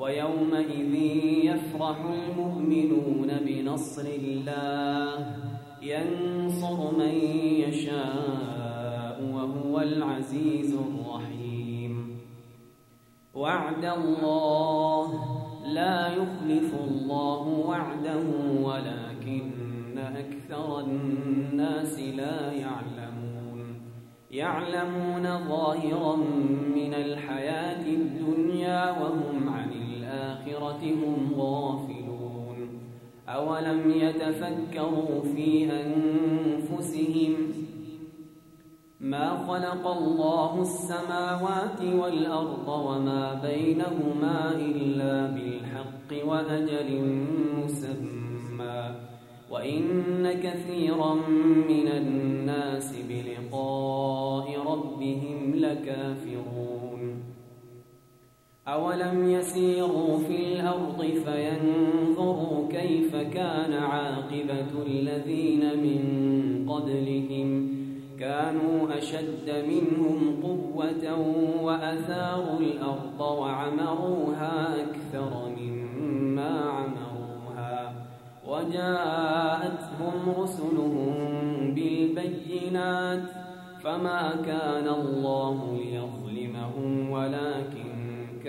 ويومئذ يفرح المؤمنون بنصر الله. ينصر من يشاء وهو العزيز الرحيم. وعد الله لا يخلف الله وعده ولكن أكثر الناس لا يعلمون. يعلمون ظاهرا من الحياة الدنيا وهم الآخرة هم غافلون. أولم يتفكروا في أنفسهم ما خلق الله السماوات والأرض وما بينهما إلا بالحق وأجل مسمى. وإن كثيرا من الناس بلقاء ربهم لكافرون. أولم يسيروا في الأرض فينظروا كيف كان عاقبة الذين من قبلهم كانوا أشد منهم قوة وأثاروا الأرض وعمروها أكثر مما عمروها وجاءتهم رسلهم بالبينات فما كان الله ليظلمهم ولكن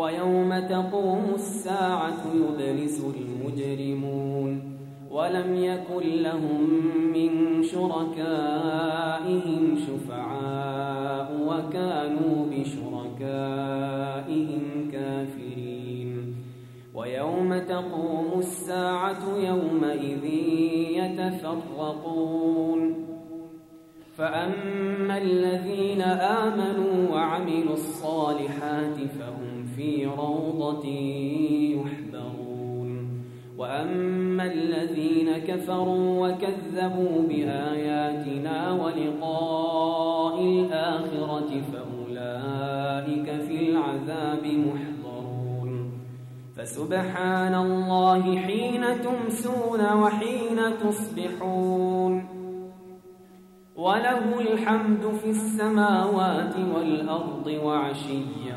ويوم تقوم الساعة يبلس المجرمون ولم يكن لهم من شركائهم شفعاء وكانوا بشركائهم كافرين. ويوم تقوم الساعة يومئذ يتفرقون. فأما الذين آمنوا وعملوا الصالحات فهم في روضة يحبرون وأما الذين كفروا وكذبوا بآياتنا ولقاء الآخرة فأولئك في العذاب محضرون. فسبحان الله حين تمسون وحين تصبحون. وله الحمد في السماوات والأرض وعشيا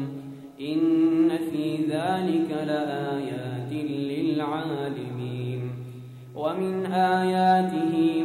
إن في ذلك لآيات للعالمين. ومن آياته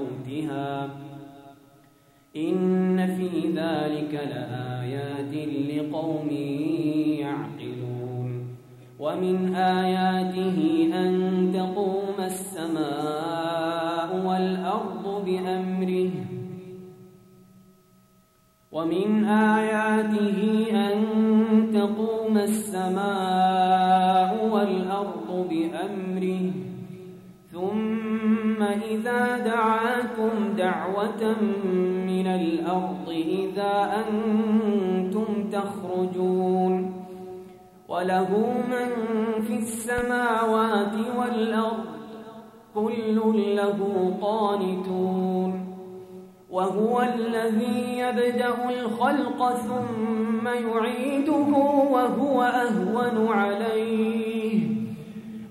موتها إن في ذلك لآيات لقوم يعقلون. ومن آياته أن تقوم السماء والأرض بأمره. ومن آياته أن تقوم السماء والأرض بأمره. إذا دعاكم دعوة من الأرض إذا أنتم تخرجون وله من في السماوات والأرض كل له قانتون وهو الذي يبدأ الخلق ثم يعيده وهو أهون عليه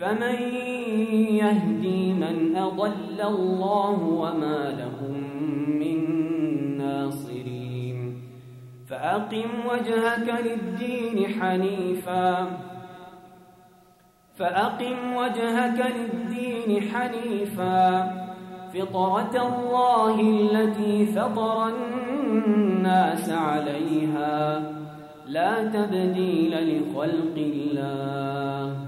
فمن يهدي من أضل الله وما لهم من ناصرين. فأقم وجهك للدين حنيفا. فأقم وجهك للدين حنيفا. فطرة الله التي فطر الناس عليها. لا تبديل لخلق الله.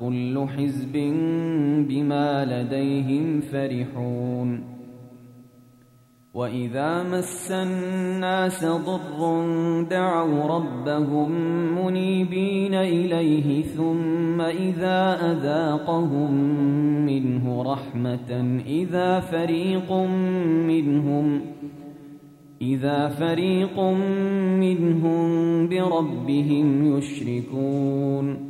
كل حزب بما لديهم فرحون وإذا مس الناس ضر دعوا ربهم منيبين إليه ثم إذا أذاقهم منه رحمة إذا فريق منهم إذا فريق منهم بربهم يشركون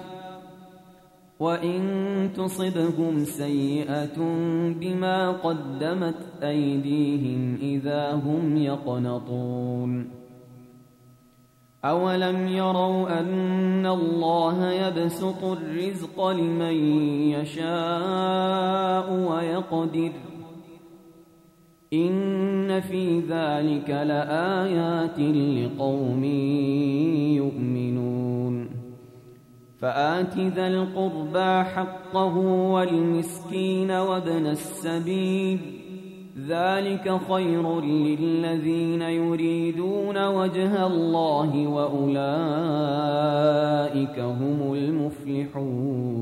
وإن تصبهم سيئة بما قدمت أيديهم إذا هم يقنطون. أولم يروا أن الله يبسط الرزق لمن يشاء ويقدر. إن في ذلك لآيات لقوم يؤمنون. فآت ذا القربى حقه والمسكين وابن السبيل. ذلك خير للذين يريدون وجه الله وأولئك هم المفلحون.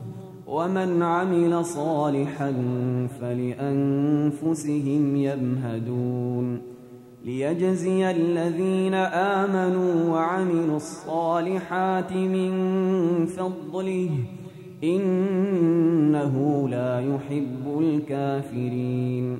ومن عمل صالحا فلأنفسهم يمهدون. ليجزي الذين آمنوا وعملوا الصالحات من فضله إنه لا يحب الكافرين.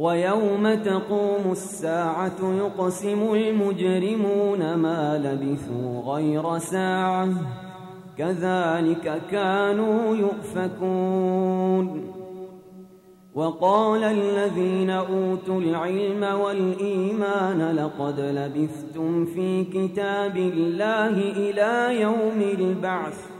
ويوم تقوم الساعة يقسم المجرمون ما لبثوا غير ساعة كذلك كانوا يؤفكون. وقال الذين أوتوا العلم والإيمان لقد لبثتم في كتاب الله إلى يوم البعث